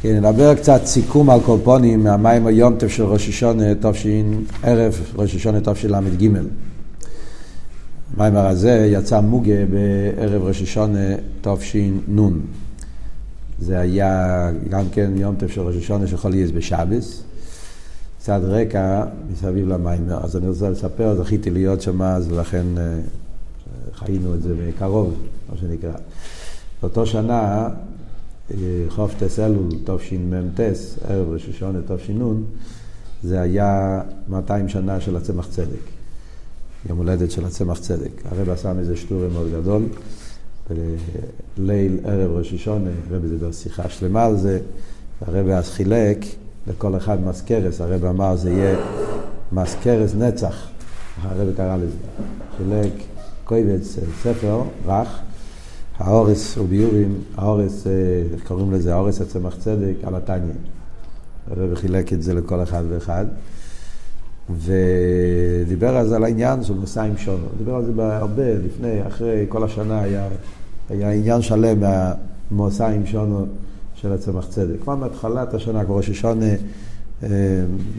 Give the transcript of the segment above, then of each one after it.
כן, נדבר קצת סיכום על קורפונים מהמים היום טף של ראש השונה תש"ין, ערב ראש השונה תשל"ג. המיימר הזה יצא מוגה בערב ראש השונה תש"נ. זה היה גם כן יום טף של ראש השונה שיכול להיות בשבס. קצת רקע מסביב למיימר. אז אני רוצה לספר, זכיתי להיות שם אז ולכן אה, חיינו את זה מקרוב, מה שנקרא. באותו שנה חופטס אלול תשמ"ט, ערב ראש השונה תש"ן, זה היה 200 שנה של הצמח צדק. יום הולדת של הצמח צדק. הרב עשה מזה שטורי מאוד גדול. ליל ערב ראש השונה, הרב דיבר שיחה שלמה על זה. הרב אז חילק לכל אחד מזכרס, הרב אמר זה יהיה מזכרס נצח, הרב קרא לזה. חילק קויבץ ספר רך. האורס וביורים, האורס, אה, איך קוראים לזה? האורס הצמח צדק על התניא. הרב חילק את זה לכל אחד ואחד. ודיבר אז על העניין של מסעים שונו. דיבר על זה הרבה, לפני, אחרי, כל השנה היה, היה עניין שלם מהמסעים שונו של הצמח צדק. כבר מהתחלת השנה, כבר ראש השונה אה,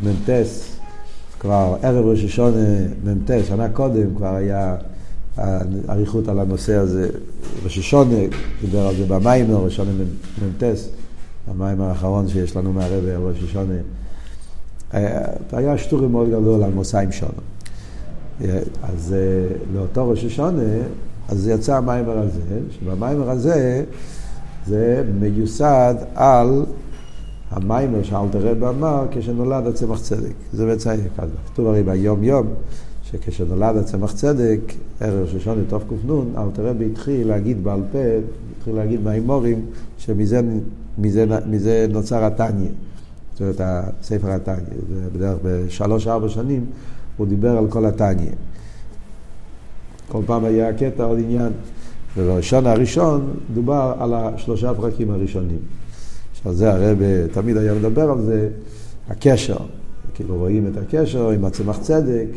מ"טס, כבר ערב ראש השונה מ"טס, שנה קודם כבר היה אריכות על הנושא הזה. ראש השונה דיבר על זה במיימר, ראש השונה מ"טס, המיימר האחרון שיש לנו מהרבה. אה, היה שטורי מאוד גדול על מוסיים שונו. אה, אז אה, לאותו ראש השונה, אז יצא המיימר הזה, שבמיימר הזה זה מיוסד על המיימר שאלתר רב אמר כשנולד הצמח צדק. זה בעצם כתוב הרי ביום יום. שכשנולד הצמח צדק, ערב שושון לתק"ן, אלתר רבי התחיל להגיד בעל פה, התחיל להגיד מהאמורים, שמזה מזה, מזה נוצר התניא. זאת אומרת, הספר התניא. בדרך בשלוש-ארבע שנים הוא דיבר על כל התניא. כל פעם היה קטע עוד עניין. ובראשון הראשון דובר על השלושה פרקים הראשונים. עכשיו זה הרב תמיד היה מדבר על זה, הקשר. כאילו רואים את הקשר עם הצמח צדק.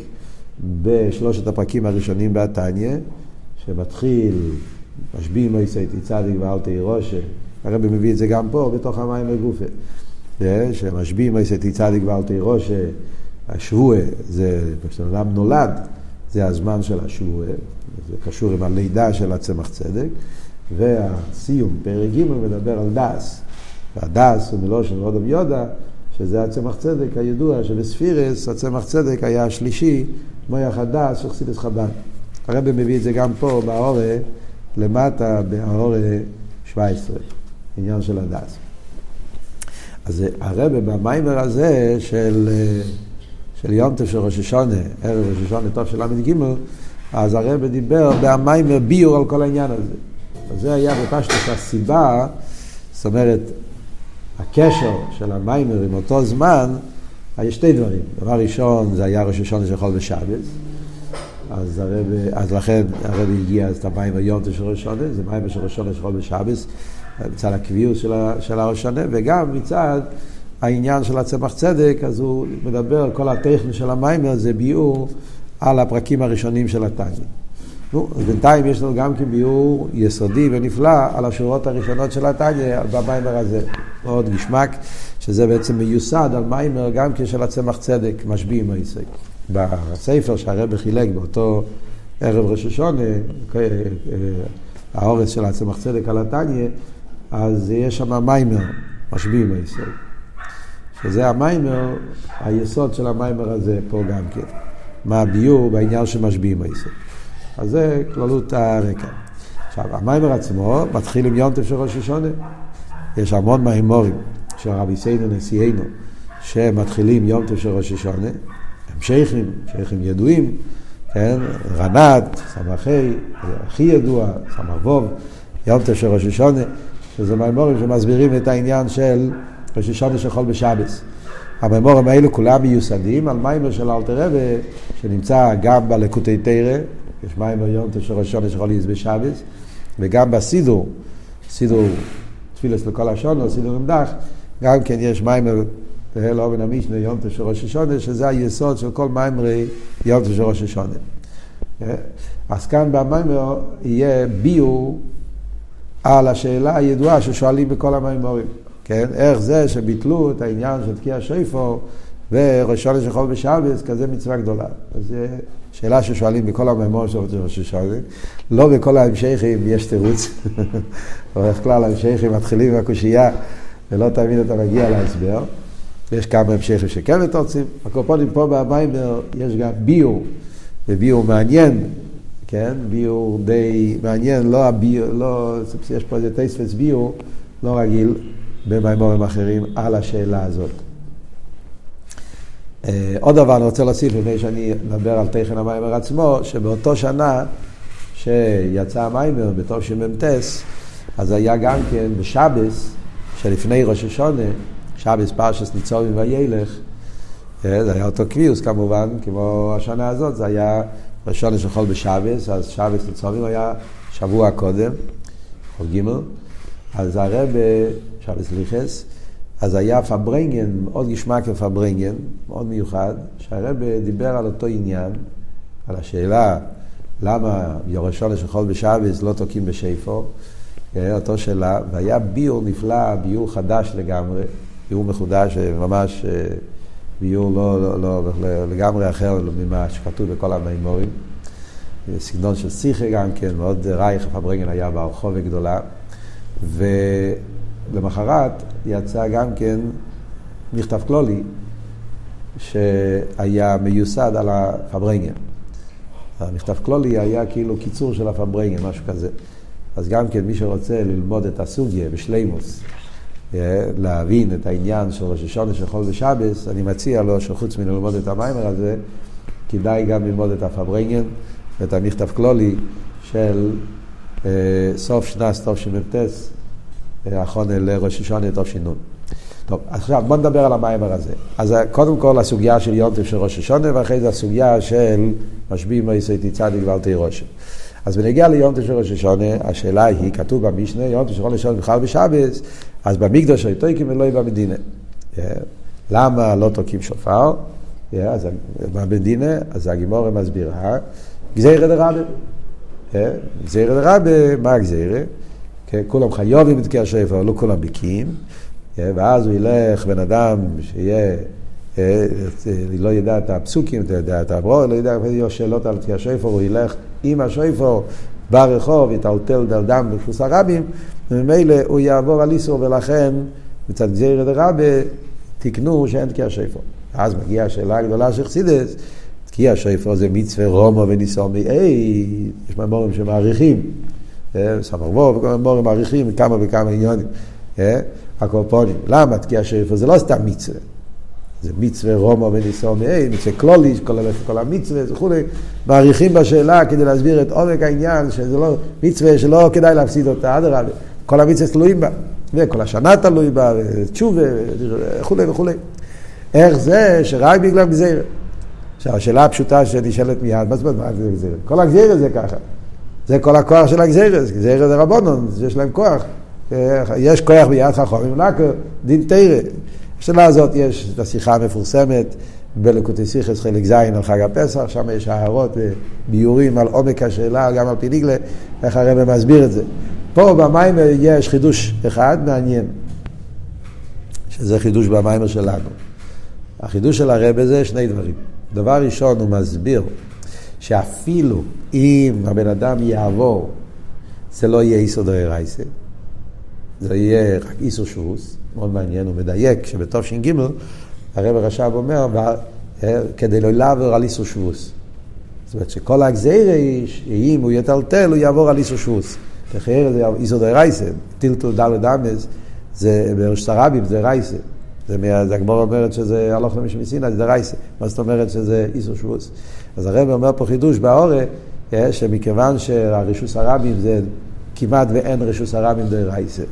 בשלושת הפרקים הראשונים בהתניא, שמתחיל משביעים מויסייטי צדיק ואל תהי ראשה, הרבי מביא את זה גם פה, בתוך המים הגופה. שמשביעים מויסייטי צדיק ואל תהי ראשה, השבועה, זה, כשאדם נולד, זה הזמן של השבועה, זה קשור עם הלידה של הצמח צדק, והסיום, פרק ג' מדבר על דס, והדס הוא מלושן ועוד יודה, שזה הצמח צדק הידוע שבספירס הצמח צדק היה השלישי מויח הדס של חסידס חב"ד. הרב מביא את זה גם פה בהורה, למטה בהורה 17, עניין של הדס. אז הרב במיימר הזה של, של יום טף של ראש השונה, ערב ראש השונה טוב של ל"ג, אז הרב דיבר במיימר ביור על כל העניין הזה. אז זה היה בפשטוס הסיבה, זאת אומרת, הקשר של המיימר עם אותו זמן, היה שתי דברים. דבר ראשון, זה היה ראש השונה של חול בשבת. אז, הרב, אז לכן הרב הגיע אז את המים היום של ראש השונה, זה מים של ראש השונה של חול בשבת, מצד הקביעות של, של הראש השונה, וגם מצד העניין של הצמח צדק, אז הוא מדבר, כל הטכני של המיימר זה ביאור על הפרקים הראשונים של התניא. נו, אז בינתיים יש לנו גם כן ביאור יסודי ונפלא על השורות הראשונות של התניא, במיימר הזה. מאוד גשמק, שזה בעצם מיוסד על מיימר גם כשל הצמח צדק, משביעים הישג. בספר שהרבא חילק באותו ערב ראש השונה, אה, האורס של הצמח צדק על התניא, אז יש שם מיימר, משביעים הישג. שזה המיימר, היסוד של המיימר הזה פה גם כן. מה הביור בעניין שמשביעים הישג. אז זה כללות הרקע. עכשיו, המיימר עצמו מתחיל עם יונטף של ראש השונה. יש המון מהימורים של רבי סיינו נשיאנו שמתחילים יום טוב של ראש השונה, הם שייכים, שייכים ידועים, כן, רנת, סמכי, הכי ידוע, סמך ווב, יום טוב של ראש השונה, שזה מהימורים שמסבירים את העניין של ראש השונה של חול בשבס. המימורים האלו כולם מיוסדים על מיימר של אלתר רבה, שנמצא גם בלקוטי תרא, יש מיימר יום טוב של ראש השונה של חול בשבס, וגם בסידור, סידור תפילס לכל השונו, סידור עם דח, גם כן יש מיימר תהל אובן המשנה יום של ראש השונה, שזה היסוד של כל מיימרי יום של ראש השונה. אז כאן במיימר יהיה ביור על השאלה הידועה ששואלים בכל המיימורים. כן? איך זה שביטלו את העניין של תקיע שויפו וראשון של חול בשבס, כזה מצווה גדולה. אז זו שאלה ששואלים בכל הממור של ראש השונה. לא בכל ההמשכים יש תירוץ. בדרך כלל ההמשכים מתחילים עם הקושייה, ולא תמיד אתה מגיע להסבר. יש כמה המשכים שכן מתורצים. הקופונים פה במיימר יש גם ביור, וביור מעניין, כן? ביור די מעניין, לא הביור, לא, יש פה איזה טייספס ביור, לא רגיל, במיימורים אחרים, על השאלה הזאת. אה, עוד דבר אני רוצה להוסיף לפני שאני אדבר על תכן המיימר עצמו, שבאותו שנה שיצא המיימר בתור שמ"ט, אז היה גם כן בשבס, שלפני ראש השונה, שבס פרשס ניצובים וילך, אה, זה היה אותו קביוס כמובן, כמו השנה הזאת, זה היה ראשון של חול בשבס, אז שבס ניצובים היה שבוע קודם, חול ג', אז הרב, שבס ליכס, אז היה פברנגן, מאוד גשמק פברנגן, מאוד מיוחד, שהרב דיבר על אותו עניין, על השאלה למה יורשון של חול בשבס לא תוקעים בשיפו, אותו שאלה, והיה ביור נפלא, ביור חדש לגמרי, ביור מחודש, אה, ממש אה, ביור לא, לא, לא, לא לגמרי אחר ממה שכתוב בכל המימורים. סגנון של שיחה גם כן, מאוד רייך, פברנגן היה ברחוב גדולה. ולמחרת יצא גם כן מכתב כלולי שהיה מיוסד על הפברנגן. המכתב כלולי היה כאילו קיצור של הפברנגן, משהו כזה. אז גם כן מי שרוצה ללמוד את הסוגיה בשלימוס, אה, להבין את העניין של ראש השונה של חול ושבס, אני מציע לו שחוץ מללמוד את המיימר הזה, כדאי גם ללמוד את הפברנגן ואת המכתב כלולי של אה, סוף שנת תשמ"ט, האחרון לראש השונה תש"ן. טוב, עכשיו בוא נדבר על המיימר הזה. אז קודם כל הסוגיה של יונטף של ראש השונה, ואחרי זה הסוגיה של משביעים מייסי צדיק ואל תירושם. אז בנגיע ליום של ראש השונה, השאלה היא, כתוב במשנה, יום של ראש השונה בכלל בשבס, אז במקדוש היתוקים ולא יהיה במדינה. למה לא תוקעים שופר? אז במדינה, אז הגימורה מסבירה, גזירא דרבה. גזירא דרבה, מה הגזירא? כולם חיובים את תקיע שופר, לא כולם ביקים. ואז הוא ילך, בן אדם שיהיה לא ידע את הפסוקים, לא ידע את הברור, לא ידע, יהיו שאלות על תקיע שופר, הוא ילך עם השויפור ברחוב, יטלטל דם בפוס הרבים, וממילא הוא יעבור על איסור, ולכן מצד גזירא דרבה תיקנו שאין תקיע שויפור. אז מגיעה השאלה הגדולה של חסידס, תקיע שויפור זה מצווה רומו וניסו מאי, יש ממורים שמעריכים, אה, סמר וו וכל ממורים מעריכים כמה וכמה עניונים. אה, הקורפונים. למה תקיע שויפור זה לא סתם מצווה. זה מצווה רומו וניסו מאין, מצווה כלולי, כולל כל המצווה וכולי, מעריכים בשאלה כדי להסביר את עומק העניין, שזה לא מצווה שלא כדאי להפסיד אותה, אדרבה, כל המצווה תלויים בה, וכל השנה תלוי בה, ותשובה וכולי וכולי. איך זה שרק בגלל גזירה? עכשיו, השאלה הפשוטה שנשאלת מיד, מה זאת אומרת, זה גזירה? כל הגזירה זה ככה. זה כל הכוח של הגזירה, גזירה זה רבונון, יש להם כוח. יש כוח ביד חכמים, דין תרא. בשאלה הזאת יש את השיחה המפורסמת בלקוטי סיכס חלק ז' על חג הפסח, שם יש הערות וביורים על עומק השאלה, גם על פי ניגלה, איך הרב מסביר את זה. פה במיימר יש חידוש אחד מעניין, שזה חידוש במיימר שלנו. החידוש של הרב זה שני דברים. דבר ראשון, הוא מסביר שאפילו אם הבן אדם יעבור, זה לא יהיה איסור דרי רייסה, זה יהיה רק איסור שוס, מאוד מעניין, הוא מדייק שבתש"ג הרב הרש"ב אומר, אה, כדי לא לעבור על איסור שבוס. זאת אומרת שכל הגזירה אם הוא יטלטל, הוא יעבור על איסור שבוס. אחרת זה איסור רייסה, טילטול דלת אמס, זה ברשת הרבים, זה רייסה. זה הגמור אומרת שזה הלוך למישהו מסינה, זה רייסה. מה זאת אומרת שזה איסור שבוס? אז הרב אומר פה חידוש באורה, אה, שמכיוון שהרשוס הרבים זה כמעט ואין רשוס הרבים דה רייסה.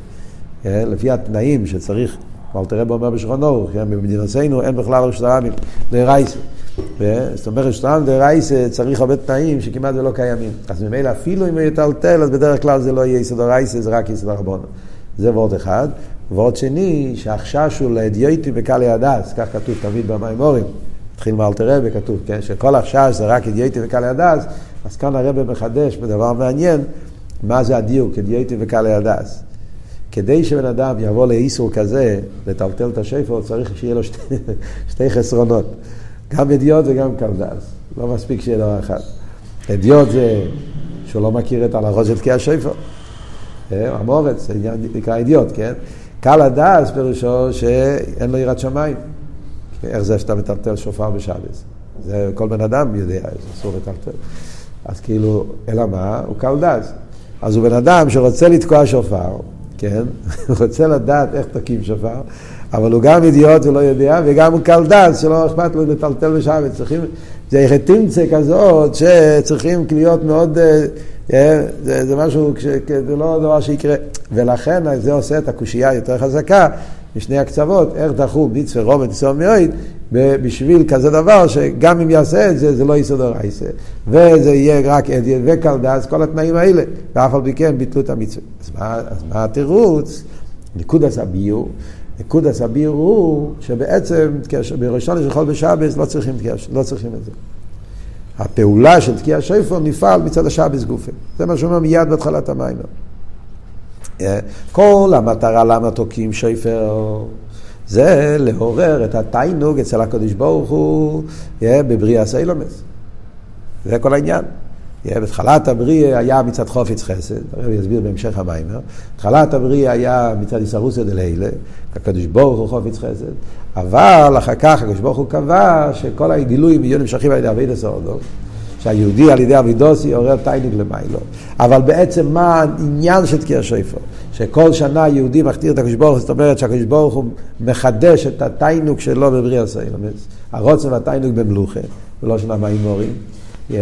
כן, לפי התנאים שצריך, אלתר רב אומר בשולחן אורך, כן, במדינתנו אין בכלל רשות הרבים, דרייסה. זאת אומרת, הרבים דרייסה צריך הרבה תנאים שכמעט ולא קיימים. אז ממילא אפילו אם הוא יטלטל, אז בדרך כלל זה לא יהיה יסוד הרייסה, זה רק יסוד הרבון. זה ועוד אחד. ועוד שני, שהחשש הוא לאדיוטי בקהלי הדס, כך כתוב תמיד במימורים. התחיל מאלתר רבי, כתוב, כן, שכל החשש זה רק אדיוטי וקהלי הדס, אז כאן הרבי מחדש בדבר מעניין, מה זה הדיוק, אדיוטי וקהלי הדס. כדי שבן אדם יבוא לאיסור כזה, לטלטל את השפר, צריך שיהיה לו שתי, שתי חסרונות. גם אדיוט וגם קלדס. לא מספיק שיהיה לו אחד. אדיוט זה שהוא לא מכיר את הלכות של תקיע שפר. אה, המורץ, נקרא אדיוט, כן? קל הדס פירושו שאין לו יראת שמיים. איך זה שאתה מטלטל שופר בשבס? זה כל בן אדם יודע, זה אסור לטלטל. אז כאילו, אלא מה? הוא קל דס. אז הוא בן אדם שרוצה לתקוע שופר, כן? הוא רוצה לדעת איך תקים שופר, אבל הוא גם אידיוט ולא יודע, וגם הוא קל דס שלא אכפת לו לטלטל בשבס. צריכים, זה תמצא כזאת שצריכים להיות מאוד... אה, אה, זה, זה משהו, זה לא דבר שיקרה. ולכן זה עושה את הקושייה יותר חזקה משני הקצוות, איך דחו מצווה ניסיון מאויד, בשביל כזה דבר שגם אם יעשה את זה, זה לא יסוד הרייסה. וזה יהיה רק אדיאל וקלדס, כל התנאים האלה. ואף על פי כן ביטלו את המצווה. אז מה, אז מה התירוץ? נקודס הביור. נקודס הביור הוא שבעצם בראשון של חול בשבס לא צריכים, לא צריכים את זה. הפעולה של תקיע שופר נפעל מצד השבס גופה. זה מה שאומר מיד בהתחלת המים. אה, כל המטרה למה תוקעים שופר זה לעורר את התיינוג אצל הקדוש ברוך הוא אה, בבריאה סיילומס. זה כל העניין. בתחילת הבריאה היה מצד חופץ חסד, הרב יסביר בהמשך המיימר, בתחילת הבריאה היה מצד איסרוסא דלילה, הקדוש ברוך הוא חופץ חסד, אבל אחר כך הקדוש ברוך הוא קבע שכל הגילויים יהיו נמשכים על ידי אבי דסורדו, שהיהודי על ידי אבידוסי עורר תיינוג למיילו. אבל בעצם מה העניין של תקיע שופר? שכל שנה יהודי מכתיר את הקדוש ברוך הוא, זאת אומרת שהקדוש ברוך הוא מחדש את התיינוג שלו בבריאה סיילומס. הרוצן והתיינוג במלוכה, ולא שנה מימורים. Yeah.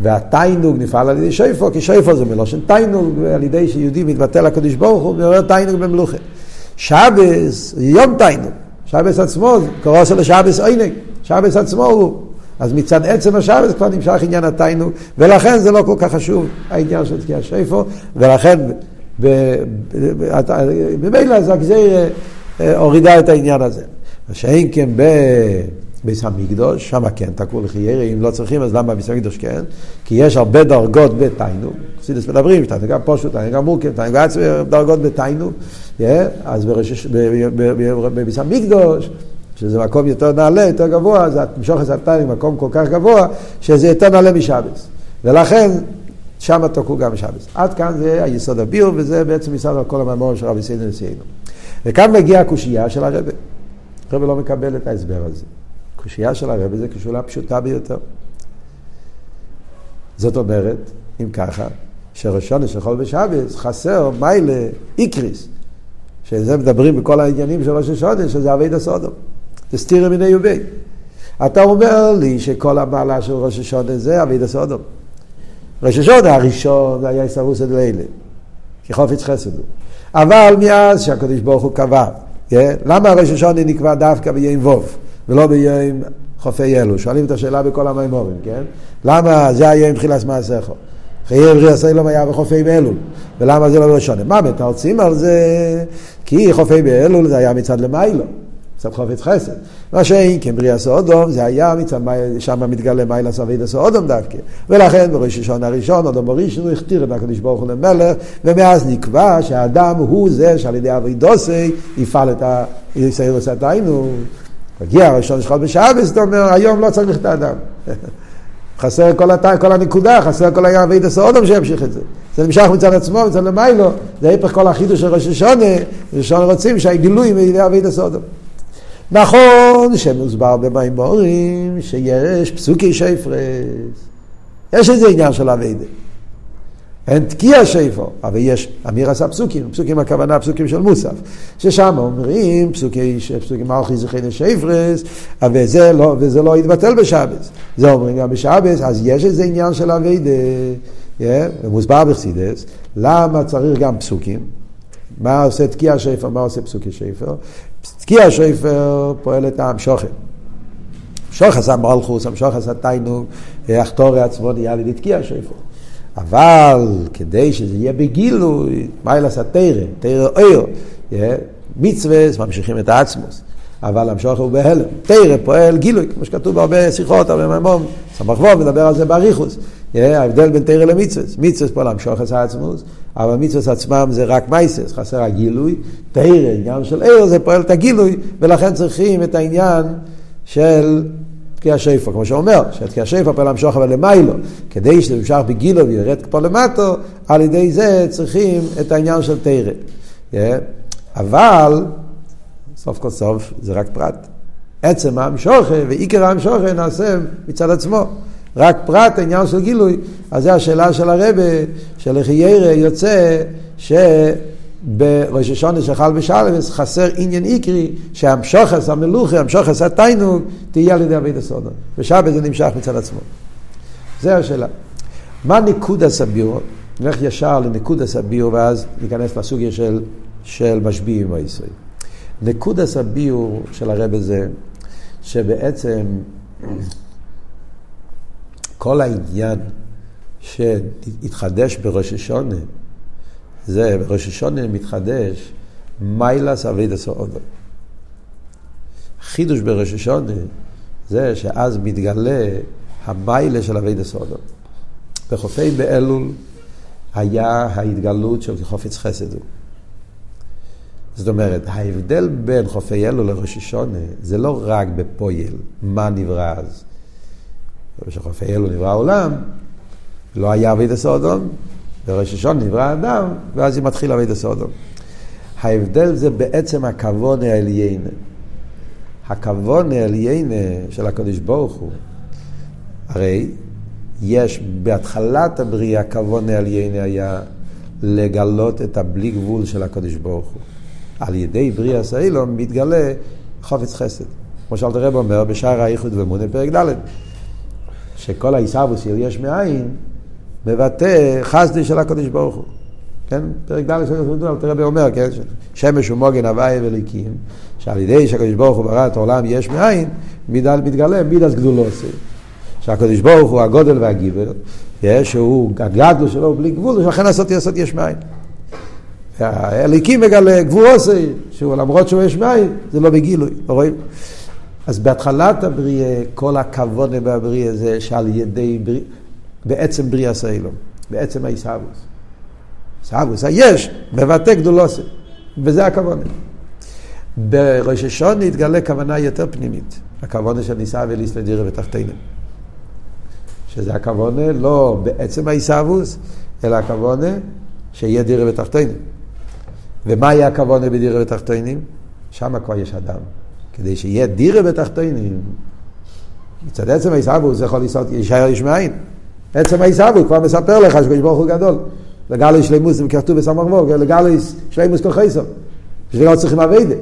והתיינוג נפעל על ידי שויפו, כי שויפו זה מלושן תיינוג, על ידי שיהודי מתבטל לקדוש ברוך הוא, ועורר תיינוג במלוכה. שבס, יום תיינוג. שבס עצמו, קורא של לשבס עינג. שבס עצמו הוא. אז מצד עצם השבס כבר נמשך עניין התיינוג, ולכן זה לא כל כך חשוב העניין של תקיע שויפו, ולכן ממילא זה הגזיר אה, הורידה את העניין הזה. מה שאין כן ב... ביס המקדוש, שם כן תקעו לחיירי, אם לא צריכים אז למה ביס המקדוש כן? כי יש הרבה דרגות בתיינוג, חסידס מדברים, תיינוג גם פשוט, תיינוג גם מורכב, תיינוג עצמי, דרגות בתיינוג, אז בביס המקדוש, שזה מקום יותר נעלה, יותר גבוה, המשוך את התיינוג מקום כל כך גבוה, שזה יותר נעלה משבס. ולכן שם תקעו גם שבס. עד כאן זה היסוד הביור, וזה בעצם יסוד על כל המאמור של רבי סיידן וסיינו. וכאן מגיעה הקושייה של הרבי. הרבי לא מקבל את ההסבר הזה. הקושייה של הרבי זה קשולה פשוטה ביותר. זאת אומרת, אם ככה, שראשון של חול ושבס חסר מיילה איקריס, שזה מדברים בכל העניינים של ראש השונה, שזה אבי דסודום. זה סתירה מיני יובי. אתה אומר לי שכל המעלה של ראש השונה זה אבי דסודום. ראש השונה הראשון היה איסרוסא דלילה, כי חופץ חסד הוא. אבל מאז שהקדוש ברוך הוא קבע, yeah, למה ראש השונה נקבע דווקא ביום ווב ולא ביום חופי אלו? שואלים את השאלה בכל המימורים, כן? למה זה היה עם תחילת מעשיכו? חיי בריאה סלום היה בחופי באלול, ולמה זה לא בראשון? מה מתרצים על זה? כי חופי באלול זה היה מצד למיילו. מצד חופץ חסד. מה שאין כן בריאה סודום, זה היה שם מתגלה מיילה סבידה סודום דווקא. ולכן בראש השון הראשון, אדום בראשון, הוא הכתיר את הקדוש ברוך הוא למלך, ומאז נקבע שהאדם הוא זה שעל ידי אבידוסי יפעל את הישראלוס התיינו. מגיע הראשון שלך בשעה, זאת אומרת, היום לא צריך את האדם. חסר כל, הת... כל הנקודה, חסר כל היה אבידס האודום שימשיך את זה. זה נמשך מצד עצמו, מצד למיילו, זה ההפך כל החידוש של ראש השונה, ראש השונה רוצים שהגילוי מידי אבידס האודום. נכון שמוסבר במימורים שיש פסוקי שפרס, יש איזה עניין של אביידה. אין תקיע שפר, אבל יש אמיר עשה פסוקים, פסוקים הכוונה פסוקים של מוסף, ששם אומרים פסוקי, פסוקים מלכי זכינו שפרס, וזה לא, וזה לא יתבטל בשבס. זה אומרים גם בשבס, אז יש איזה עניין של אביידה, yeah, מוסבר בחסידס, למה צריך גם פסוקים? מה עושה תקיע שפר, מה עושה פסוקי שפר? תקיע שפר פועל את המשוכן. שוחס המולכוס, המשוחס התיינוג, החתורי עצמו נהיה לידי תקיע שפר. אבל כדי שזה יהיה בגילוי, אלא עשה תרא, אויר, מצווה, ממשיכים את העצמוס. אבל המשוך הוא בהלם. תרא פועל גילוי, כמו שכתוב בהרבה שיחות, הרבה מימון, סמך וו מדבר על זה באריכוס. ההבדל בין תרא למצווס, מצווס פה להמשוך את העצמוס, אבל מצווס עצמם זה רק מייסס, חסר הגילוי, תרא, עניין של ער, זה פועל את הגילוי, ולכן צריכים את העניין של תקיע שיפו, כמו שאומר, שתקיע שיפו פה להמשוך אבל למיילו, כדי שזה ימשך בגילו וירד פה למטו, על ידי זה צריכים את העניין של תרא. אבל, סוף כל סוף, זה רק פרט. עצם המשוכן ועיקר המשוכן נעשה מצד עצמו. רק פרט העניין של גילוי, אז זו השאלה של הרבה, שלכי ירא יוצא שבראש השונה שחל בשלווס חסר עניין עיקרי שהמשוכס המלוכי, המשוכס התיינוג, תהיה על ידי אבי דסודו. ושבת זה נמשך מצד עצמו. זו השאלה. מה ניקוד הסבירו? נלך ישר לניקוד הסבירו ואז ניכנס לסוגיה של, של משביעים הישראלים. נקוד הסביור של הרבה זה שבעצם כל העניין שהתחדש בראש השונה, זה בראש השונה מתחדש מיילס אביד הסעודו. חידוש בראש השונה זה שאז מתגלה המיילה של אביד הסעודו. בחופי באלול היה ההתגלות של חופץ חסד הוא. זאת אומרת, ההבדל בין חופי אלול לראש השונה זה לא רק בפויל, מה נברא אז. כשחופי אלול נברא העולם, לא היה אביד הסודום, בראש השונה נברא האדם, ואז היא מתחילה אביד הסודום. ההבדל זה בעצם הכבוד העליינה. הכבוד העליינה של הקדוש ברוך הוא, הרי יש בהתחלת הבריאה הכבוד העליינה היה לגלות את הבלי גבול של הקדוש ברוך הוא. על ידי בריאה סיילום מתגלה חופץ חסד. כמו שאלת הרב אומר בשער האיחוד ומונה פרק ד', שכל העיסאוווס של יש מאין מבטא חסדי של הקדוש ברוך הוא. כן? פרק ד' של אלתר רבי אומר, כן? שמש ומוגן הוואי וליקים, שעל ידי שהקדוש ברוך הוא ברא את העולם יש מאין, מתגלה מידס גדולוסי. שהקדוש ברוך הוא הגודל והגיבר, שהוא הגדלו שלו בלי גבול, ולכן לעשות יסוד יש מאין. הליקים מגלה, גבורוסי, שהוא למרות שהוא יש מים, זה לא בגילוי, לא רואים? אז בהתחלת הבריאה, כל הכבוד בבריאה זה שעל ידי, בריא, בעצם בריאה סיילום, בעצם העיסאוווס. עיסאוווס, היש, מבטא גדולוסי, וזה הכבוד. בראש השון התגלה כוונה יותר פנימית, הכוונה של ניסה וליסטה דירה ותחתינו. שזה הכוונה לא בעצם העיסאוווס, אלא הכוונה שיהיה דירה ותחתינו. ומה היה הכוונה בדירה בתחתינים? שם כבר יש אדם. כדי שיהיה דירה בתחתינים, מצד עצם העיסאוו זה יכול להישאר יש מאין. עצם העיסאוו כבר מספר לך שקדוש ברוך הוא גדול. לגלי שלימוס, כתוב בסמ"ך מור, לגלי שלימוס כל חסר. בשביל לא צריכים אביידה.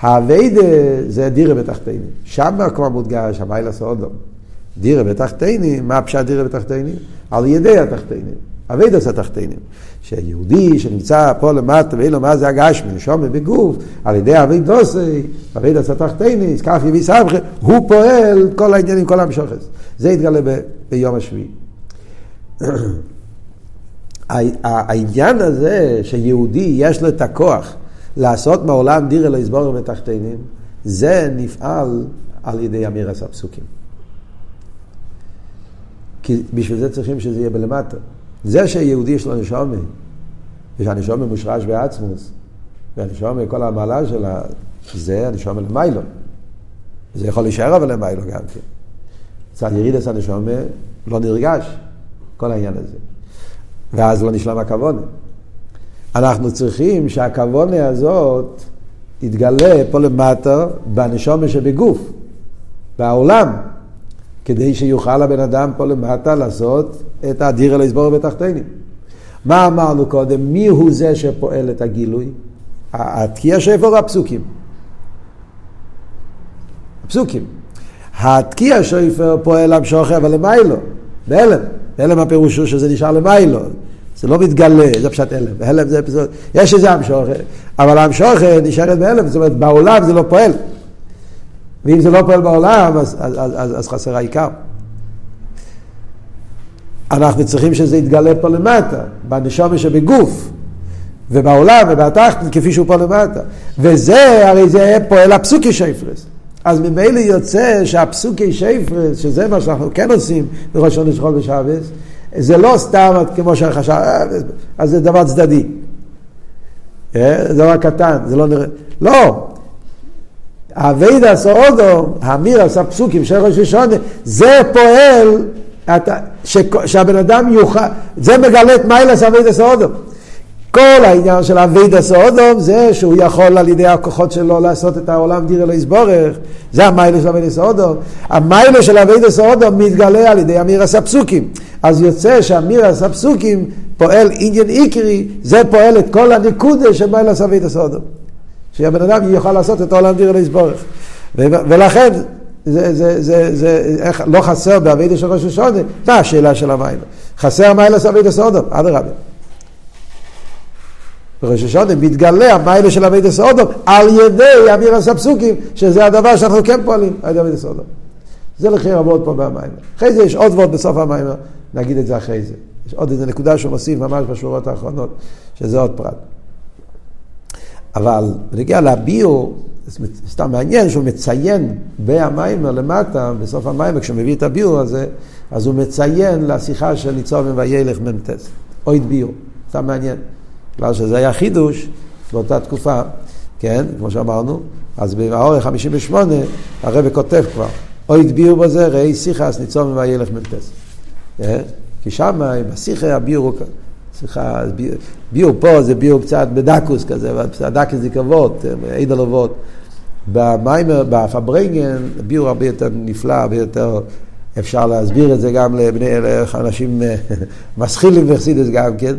האביידה זה דירה בתחתינים. שם כבר מודגש המיילה סודום. דירה בתחתינים, מה פשט דירה בתחתינים? על ידי התחתינים. אביידס התחתינים. שיהודי שנמצא פה למטה ואין לו מה זה הגשמי, נשום בגוף, על ידי אביידוסי, אביידס התחתינים, כף יביא סבכה, הוא פועל כל העניינים, כל המשוכס. זה יתגלה ב- ביום השביעי. העניין הזה שיהודי יש לו את הכוח לעשות מעולם דירה לסבור בתחתינים, זה נפעל על ידי אמירס הפסוקים. כי בשביל זה צריכים שזה יהיה בלמטה. זה שיהודי יש לו נשומה, ושהנשומה מושרש בעצמוס, והנשומה, כל המעלה שלה, זה הנשומה למיילו. זה יכול להישאר אבל למיילו גם כן. מצד ירידס הנשומה לא נרגש, כל העניין הזה. ואז לא נשלם הכוונה. אנחנו צריכים שהכוונה הזאת יתגלה פה למטה בנשומה שבגוף, בעולם. כדי שיוכל הבן אדם פה למטה לעשות את הדיר אל הסבור בתחתינים. מה אמרנו קודם? מי הוא זה שפועל את הגילוי? התקיע שפר הפסוקים. הפסוקים. התקיע שפר פועל המשוכר אבל למיילו, בהלם. בהלם הפירוש הוא שזה נשאר למיילו. זה לא מתגלה, זה פשוט הלם. הלם זה פשוט, יש איזה המשוכר, אבל המשוכר נשארת בהלם, זאת אומרת בעולם זה לא פועל. ואם זה לא פועל בעולם, אז, אז, אז, אז, אז חסר העיקר. אנחנו צריכים שזה יתגלה פה למטה, בנשומר שבגוף, ובעולם ובתחתן, כפי שהוא פה למטה. וזה, הרי זה פועל הפסוקי שפרס. אז ממילא יוצא שהפסוקי שפר, שזה מה שאנחנו כן עושים בראש עונש חול ושבס, זה לא סתם כמו שחשב, אז זה דבר צדדי. אה, זה דבר קטן, זה לא נראה, לא. עבודת האדם, אמירת, הפסוקים של ראש השנה, זה פועל שהבן אדם יוכל, זה מגלה את מעלת עבודת האדם. כל העניין של אביידה סעודו זה שהוא יכול על ידי הכוחות שלו לעשות את העולם דירה לו יתברך, זה המעלה של עבודת האדם. המעלה של עבודת האדם מתגלה על ידי אמירת הפסוקים. אז יוצא שאמירס הפסוקים פועל עניין עיקרי, זה פועל את כל הנקודה של מיילס אביידה סעודו. שהבן אדם יוכל לעשות את העולם דירה יסבורך. ולכן זה, זה, זה, זה איך, לא חסר באבידה של ראש השונה, מה השאלה של המים? חסר מיילס אבידה סודום, אדרבה. בראש השונה מתגלה המיילה של אבידה סודום על ידי אמירס הפסוקים, שזה הדבר שאנחנו כן פועלים על ידי אבידה סודום. זה לכי רבות פה במים. אחרי זה יש עוד ועוד בסוף המים, נגיד את זה אחרי זה. יש עוד איזה נקודה שהוא מוסיף ממש בשורות האחרונות, שזה עוד פרט. אבל בנגיע לביור, סתם מעניין שהוא מציין בהמיימר למטה, בסוף המיימר, כשהוא מביא את הביור הזה, אז הוא מציין לשיחה של ניצוב וילך מ"ט, אויד ביור, סתם מעניין. בגלל שזה היה חידוש באותה תקופה, כן, כמו שאמרנו, אז באורך 58 הרב כותב כבר, אויד ביור בזה, ראי שיחס ניצוב וילך מ"ט. אה? כי שם, בשיחה הביור הוא... סליחה, ביור פה זה ביור קצת בדקוס כזה, דקוס זה כבוד, עד הלוות. במיימר, בפברנגן, ביור הרבה יותר נפלא, הרבה יותר אפשר להסביר את זה גם לבני, אנשים אה, מסחילים וחסידס גם כן.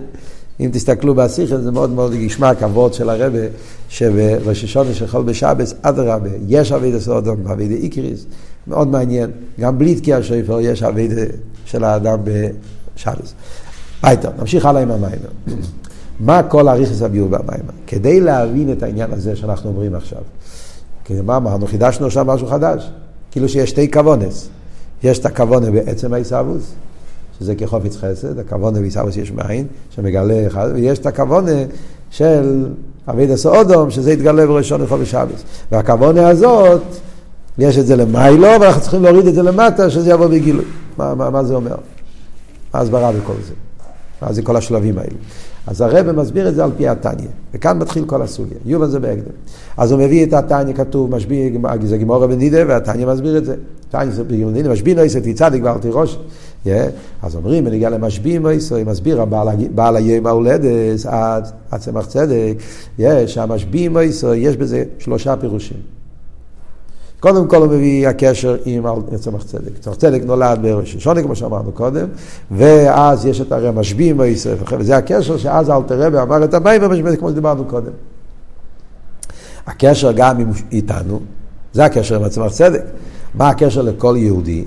אם תסתכלו בשיחה זה מאוד מאוד ישמע כבוד של הרבה, שבראש השונה של חול בשבס, אדרבה, יש אבידה סודום, אבידה איקריס, מאוד מעניין. גם בלי תקיע שויפר יש אבידה של האדם בשבס. ביתה, נמשיך הלאה עם המיימר. מה כל אריכס הביאו במיימר? כדי להבין את העניין הזה שאנחנו אומרים עכשיו. כי מה אמרנו? חידשנו עכשיו משהו חדש. כאילו שיש שתי כוונס. יש את הכוונה בעצם העיסאוווס, שזה כחופץ חסד, הכוונה בעיסאוווס יש מאין, שמגלה אחד, ויש את הכוונה של אביד הסעודום, שזה יתגלה בראשון לחול ושבס. והכוונה הזאת, יש את זה למיילו, ואנחנו צריכים להוריד את זה למטה, שזה יבוא בגילוי. מה, מה, מה זה אומר? מה הסברה בכל זה? מה זה כל השלבים האלה. אז הרב מסביר את זה על פי התניא, וכאן מתחיל כל הסוגיה, יובן זה בהקדם. אז הוא מביא את התניא, כתוב, משביע, זה גמור בנידה, והתניא מסביר את זה. תניא זה בנידה, משביע נויסר, תצדיק ואל תירוש. אז אומרים, בנגיע למשביע נויסר, מסביר בעל היום ההולדת, עד צמח צדק, שהמשביע נויסר, יש בזה שלושה פירושים. קודם כל הוא מביא הקשר עם צמח צדק. צמח צדק נולד בראש השונה, כמו שאמרנו קודם, ואז יש את הרי המשביעים בישראל, וזה הקשר שאז אלתר רבי אמר את המים במשביעים, כמו שדיברנו קודם. הקשר גם עם איתנו, זה הקשר עם הצמח צדק. מה הקשר לכל יהודי?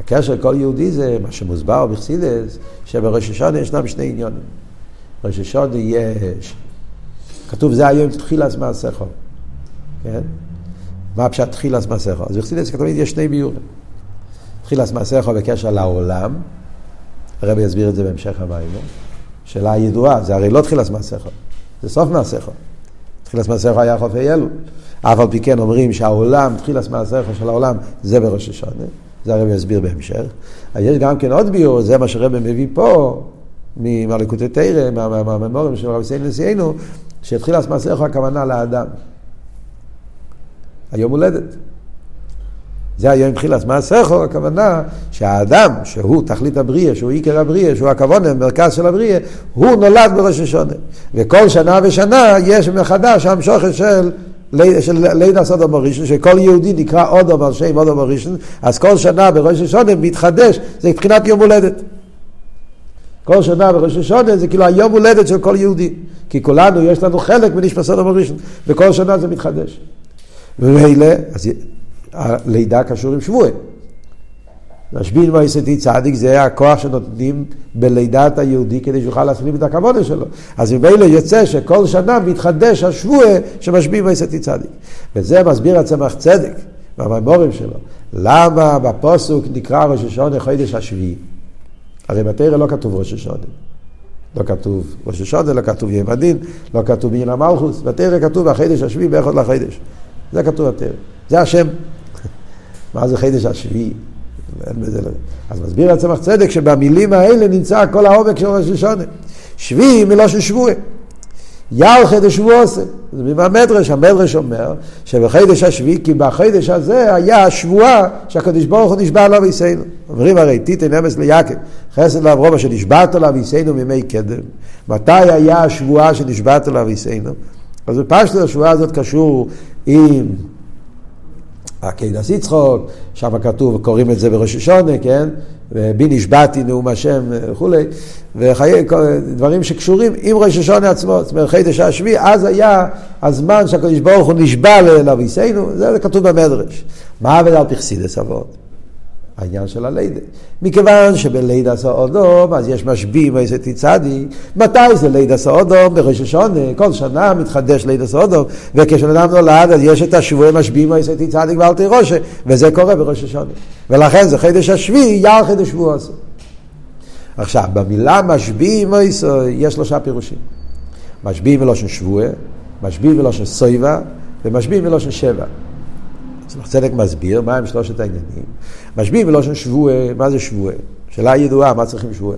הקשר לכל יהודי זה מה שמוסבר בחסידס, שבראש השונה ישנם שני עניונים. בראש השונה יש, כתוב זה היום תחילת מעשיכו, כן? מה פשט תחילס מסכו? אז בחסידס תמיד יש שני ביורים. תחילס מסכו בקשר לעולם, הרבי יסביר את זה בהמשך המים, שאלה ידועה, זה הרי לא תחילס מסכו, זה סוף מסכו. תחילס מסכו היה חופי אלו. אף על פי כן אומרים שהעולם, תחילס מסכו של העולם, זה בראש השונה. זה הרבי יסביר בהמשך. יש גם כן עוד ביור, זה מה שהרבי מביא פה, ממלכותי תרא, מהממורים של רבי סיין נשיאנו, שתחילס מסכו הכוונה לאדם. היום הולדת. זה היום תחילת מעשיכו, הכוונה שהאדם, שהוא תכלית הבריאה, שהוא עיקר הבריאה, שהוא הכוון, המרכז של הבריאה, הוא נולד בראש השונה. וכל שנה ושנה יש מחדש המשוכת של לידה סודום הראשון, שכל יהודי נקרא אודום על שם אודום הראשון, אז כל שנה בראש השונה מתחדש, זה מבחינת יום הולדת. כל שנה בראש השונה זה כאילו היום הולדת של כל יהודי. כי כולנו, יש לנו חלק סודום הראשון, וכל שנה זה מתחדש. ומילא, אז הלידה קשור עם שבועי. משבין מויסתי צדיק זה הכוח שנותנים בלידת היהודי כדי שיוכל להשלים את הכבוד שלו. אז ממילא יוצא שכל שנה מתחדש השבוע שמשבין מויסתי צדיק. וזה מסביר הצמח צדק בממורים שלו. למה בפוסוק נקרא ראש השונה חודש השביעי? הרי בתרא לא כתוב ראש השונה. לא כתוב ראש השונה, לא כתוב יום הדין, לא כתוב בעניין המלכוס. בתרא כתוב החודש השביעי באחד לחודש. זה כתוב בתרא. זה השם. מה זה חידש השביעי? אז מסביר הצמח צדק שבמילים האלה נמצא כל העומק של ראש השונה. שביעי מלושן חידש הוא עושה. זה מהמדרש, המדרש אומר שבחידש השביעי, כי בחידש הזה היה השבועה שהקדוש ברוך הוא נשבע עליו ויסיינו. אומרים הרי תיתן אמס ליעקב, חסד לאברום אשר נשבעת עליו ויסיינו מימי קדם. מתי היה השבועה שנשבעת עליו ויסיינו? אז בפשטו השבועה הזאת קשור עם עקדת יצחוק, שם כתוב, קוראים את זה בראש השונה, כן? ובי נשבעתי נאום השם וכולי, דברים שקשורים עם ראש השונה עצמו, זאת אומרת חידש השביעי, אז היה הזמן שהקדוש ברוך הוא נשבע לאביסנו, זה כתוב במדרש. מה עבד על פרסידס אבות? העניין של הלידה. מכיוון שבלידה סעודום, אז יש משביעים איזה צדיק, מתי זה לידה סעודום? בראש השונה, כל שנה מתחדש לידה סעודום, וכשבן אדם נולד, אז יש את השבועי משביעים איזה צדיק ואל תירושה, וזה קורה בראש השונה. ולכן זה חידש השביעי, יער חידש שבוע עושה. עכשיו, במילה משביעים יש שלושה פירושים. משביעים מלושן שבוע, משביעים מלושן סויבה, ומשביעים מלושן שבע. צדק מסביר מה הם שלושת העניינים. משביעים בלושן שבוע, מה זה שבוע? שאלה ידועה, מה צריכים שבוע?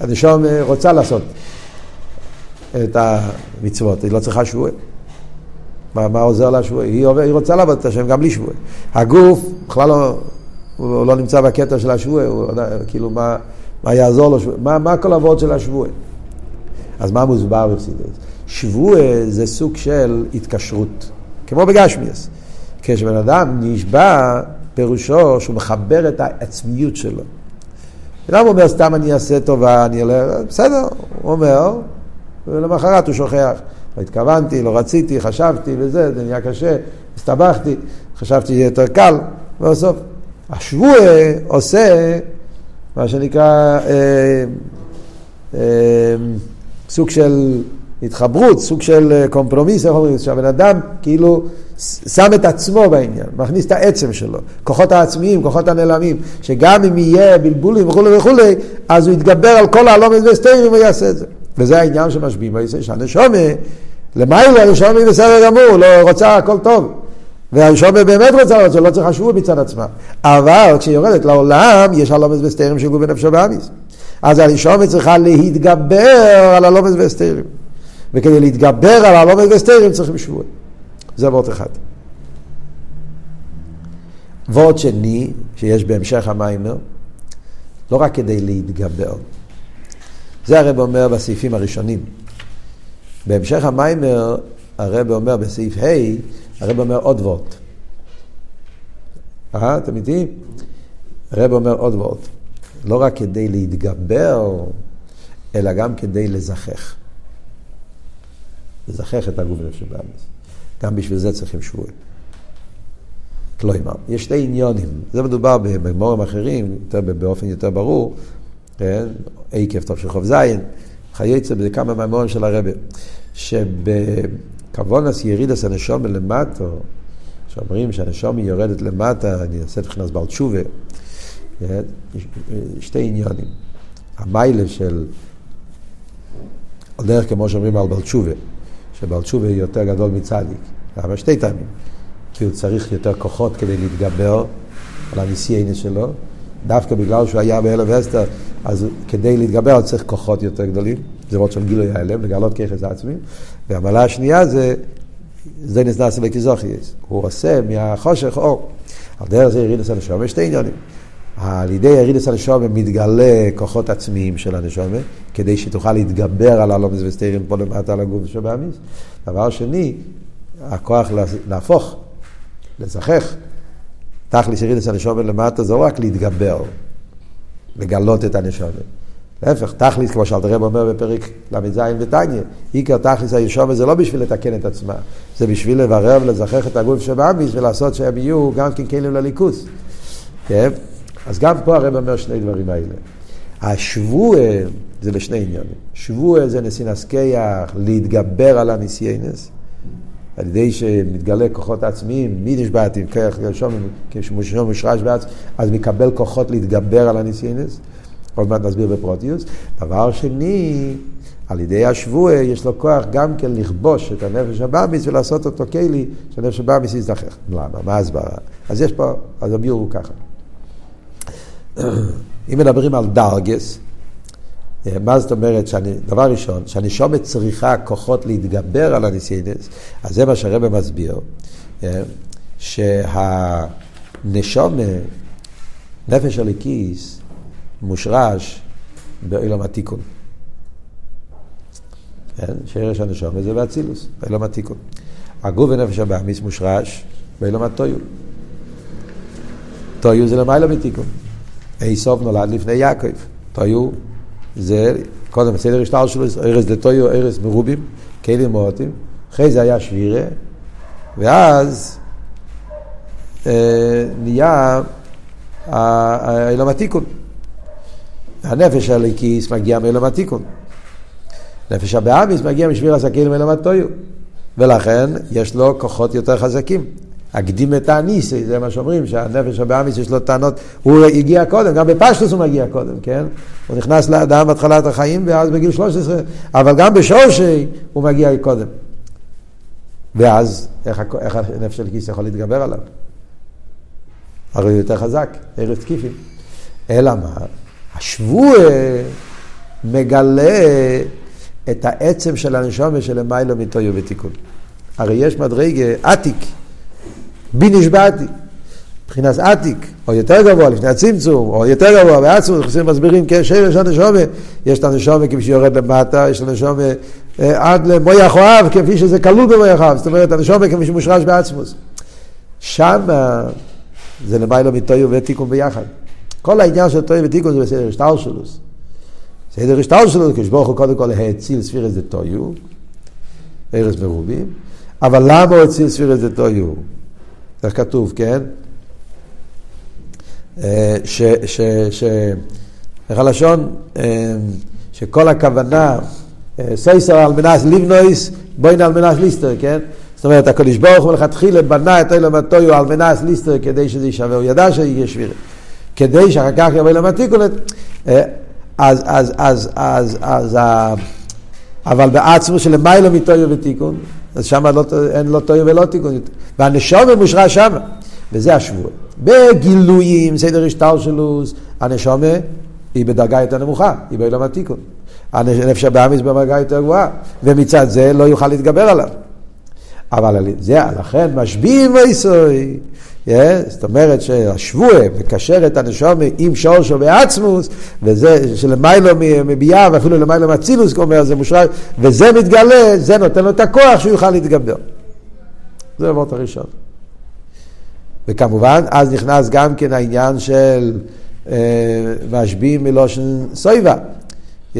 הנשום רוצה לעשות את המצוות, היא לא צריכה שבוע. מה, מה עוזר לה שבוע? היא, היא רוצה לעבוד את השם גם בלי שבוע. הגוף בכלל לא, הוא לא נמצא בקטע של השבוע, הוא, כאילו מה, מה יעזור לו שבוע? מה, מה כל העבוד של השבוע? אז מה מוסבר בפסידס? שבוע זה סוג של התקשרות, כמו בגשמיאס. כשבן אדם נשבע, פירושו שהוא מחבר את העצמיות שלו. אדם אומר, סתם אני אעשה טובה, אני אלך, בסדר, הוא אומר, ולמחרת הוא שוכח. לא התכוונתי, לא רציתי, חשבתי וזה, זה נהיה קשה, הסתבכתי, חשבתי שיהיה יותר קל, ובסוף. השבוע עושה מה שנקרא אה, אה, סוג של התחברות, סוג של אה, קומפרומיס, איך אומרים, שהבן אדם כאילו שם את עצמו בעניין, מכניס את העצם שלו, כוחות העצמיים, כוחות הנעלמים, שגם אם יהיה בלבולים וכולי וכולי, אז הוא יתגבר על כל הלומד והסתרים ויעשה את זה. וזה העניין שמשביעים בישראל, שהנשומה, למעלה הנשומה בסדר גמור, לא רוצה הכל טוב. והנשומה באמת רוצה לעשות, לא צריך לשוב מצד עצמה. אבל כשהיא יורדת לעולם, יש הלומד והסתרים של גובי נפשו באמיס. אז הנשומה צריכה להתגבר על הלומד והסתרים. וכדי להתגבר על הלומד והסתרים צריכים שבועות. זה וורט אחד. וורט שני, שיש בהמשך המיימר, לא רק כדי להתגבר. זה הרב אומר בסעיפים הראשונים. בהמשך המיימר, הרב אומר בסעיף ה', הרב אומר עוד וורט. אה, אתם איתי? הרב אומר עוד וורט. לא רק כדי להתגבר, אלא גם כדי לזכך. לזכך את הגוף נפש באמץ. גם בשביל זה צריכים שבועים. כלומר, יש שתי עניונים, זה מדובר במורים אחרים, יותר, באופן יותר ברור, כן? עקב זין, חייצא בזה כמה מהמורים של הרבי, שבכוונס ירידס הנשום למטו, שאומרים שהנשום יורדת למטה, אני אעשה את מבחינת בעל תשובה, כן? שתי עניונים. המיילה של, על דרך כמו שאומרים על בעל תשובה, שבעל תשובה יותר גדול מצדיק. למה? שתי טעמים. כי הוא צריך יותר כוחות כדי להתגבר על הניסיינס שלו. דווקא בגלל שהוא היה באלף אסתר, אז כדי להתגבר צריך כוחות יותר גדולים. זה מאוד של גילוי ההלם, לגלות ככס העצמי. והמעלה השנייה זה, זה נכנס לכיזוכייס. הוא עושה מהחושך אור. על דרך זה יריד את הנשום, יש שתי עניינים. על ידי ירידס הנשומה מתגלה כוחות עצמיים של הנשומה, כדי שתוכל להתגבר על הלומס וסטיירים פה למטה על הגוף שבאמיס. דבר שני, הכוח להפוך, לזכך. תכלס ירידס הנשומה למטה זה לא רק להתגבר, לגלות את הנשומה. להפך, תכלס, כמו שאלתר רב אומר בפרק ל"ז ותניא, עיקר תכלס הישומה זה לא בשביל לתקן את עצמה, זה בשביל לברר ולזכך את הגוף שבאמיס ולעשות שהם יהיו גם כן כלים לליכוס. כן? אז גם פה הרב אומר שני דברים האלה. השבוע זה לשני עניינים. שבוע זה נסינס קייח, להתגבר על הניסיינס, על ידי שמתגלה כוחות עצמיים, מי נשבעתי, כשמושלם מושרש בעצמי, אז מקבל כוחות להתגבר על הניסיינס. עוד מעט נסביר בפרוטיוס. דבר שני, על ידי השבועה יש לו כוח גם כן לכבוש את הנפש הבאמיס ולעשות אותו כלי שהנפש הבאמיס יזדחך. למה? מה ההסברה? אז יש פה, אז הביאור הוא ככה. אם מדברים על דרגס, מה זאת אומרת, שאני, דבר ראשון, שהנשומת צריכה כוחות להתגבר על הניסיינס, אז זה מה שהרבא מסביר, אה, שהנשומה, נפש הליקיס, מושרש באילום התיקון. כן? שרש הנשומה זה באצילוס, באילום התיקון. הגוף ונפש הבאמיס מושרש באילום הטויו. טויו זה למעלה מתיקון. איסוף נולד לפני יעקב. טויו זה, קודם סדר השטר שלו, ארז דטויו, ארז מרובים, כלים מועטים. אחרי זה היה שבירה, ואז אה, נהיה אילום התיקון. הנפש הליקיס מגיע מאילום התיקון. נפש הבאמיס מגיע משביר הסכין מאילום הטויו. ולכן יש לו כוחות יותר חזקים. הקדים את האניסי, זה מה שאומרים, שהנפש הבאמיס יש לו טענות, הוא הגיע קודם, גם בפשטוס הוא מגיע קודם, כן? הוא נכנס לאדם בהתחלת החיים ואז בגיל 13, אבל גם בשורשי הוא מגיע קודם. ואז, איך, איך הנפש של כיס יכול להתגבר עליו? הרי הוא יותר חזק, ערב תקיפים. אלא מה? השבוע מגלה את העצם של הנשום ושלמיילו מתויו בתיקון. הרי יש מדרגה עתיק, בי נשבעתי. מבחינת עתיק, או יותר גבוה לפני הצמצום, או יותר גבוה בעצמות, אנחנו מסבירים כשרש הנשומה, יש את הנשומה כפי שיורד למטה, יש את הנשומה אה, עד למויח אוהב, כפי שזה כלול במויח אוהב, זאת אומרת הנשומה כפי שמושרש בעצמוס. שם זה למיילו מתויו ותיקון ביחד. כל העניין של תויו ותיקון זה בסדר השטלשלוס. סדר השטלשלוס, כשברוך הוא קודם כל האציל ספירס דתויו, ארז מרובים, אבל למה הוא הציל ספירס דתויו? איך כתוב, כן? אה, ש... ש, ש איך הלשון? אה, שכל הכוונה, אה, סייסר על מנס ליבנויס, בואי על מנס ליסטר, כן? זאת אומרת, הקדוש ברוך הוא מלכתחילה בנה את אילם הטויו על מנס ליסטר כדי שזה יישבר, הוא ידע שיהיה שביר. כדי שאחר כך יבוא אילם התיקולת. אז, אז, אז, אז, אז, אבל בעצמו שלמיילו מטויו ותיקון, אז שם לא, אין לא טויו ולא תיקון. והנשומה מושרה שם, וזה השבוע. בגילויים, סדר השטלשלוס, הנשומה היא בדרגה יותר נמוכה, היא בעולם התיקון. הנפש הבאמיס במדרגה יותר גבוהה, ומצד זה לא יוכל להתגבר עליו. אבל זה, לכן משביעים ויסוי. Yeah, זאת אומרת שהשבועה מקשר את הנשומה עם שורשו בעצמוס, וזה שלמיילו מביאה ואפילו למיילו מאצילוס, אומר, זה מושרש, וזה מתגלה, זה נותן לו את הכוח שהוא יוכל להתגבר. זה המות הראשון. וכמובן, אז נכנס גם כן העניין של אה, משביעים מלושן סויבה, yeah,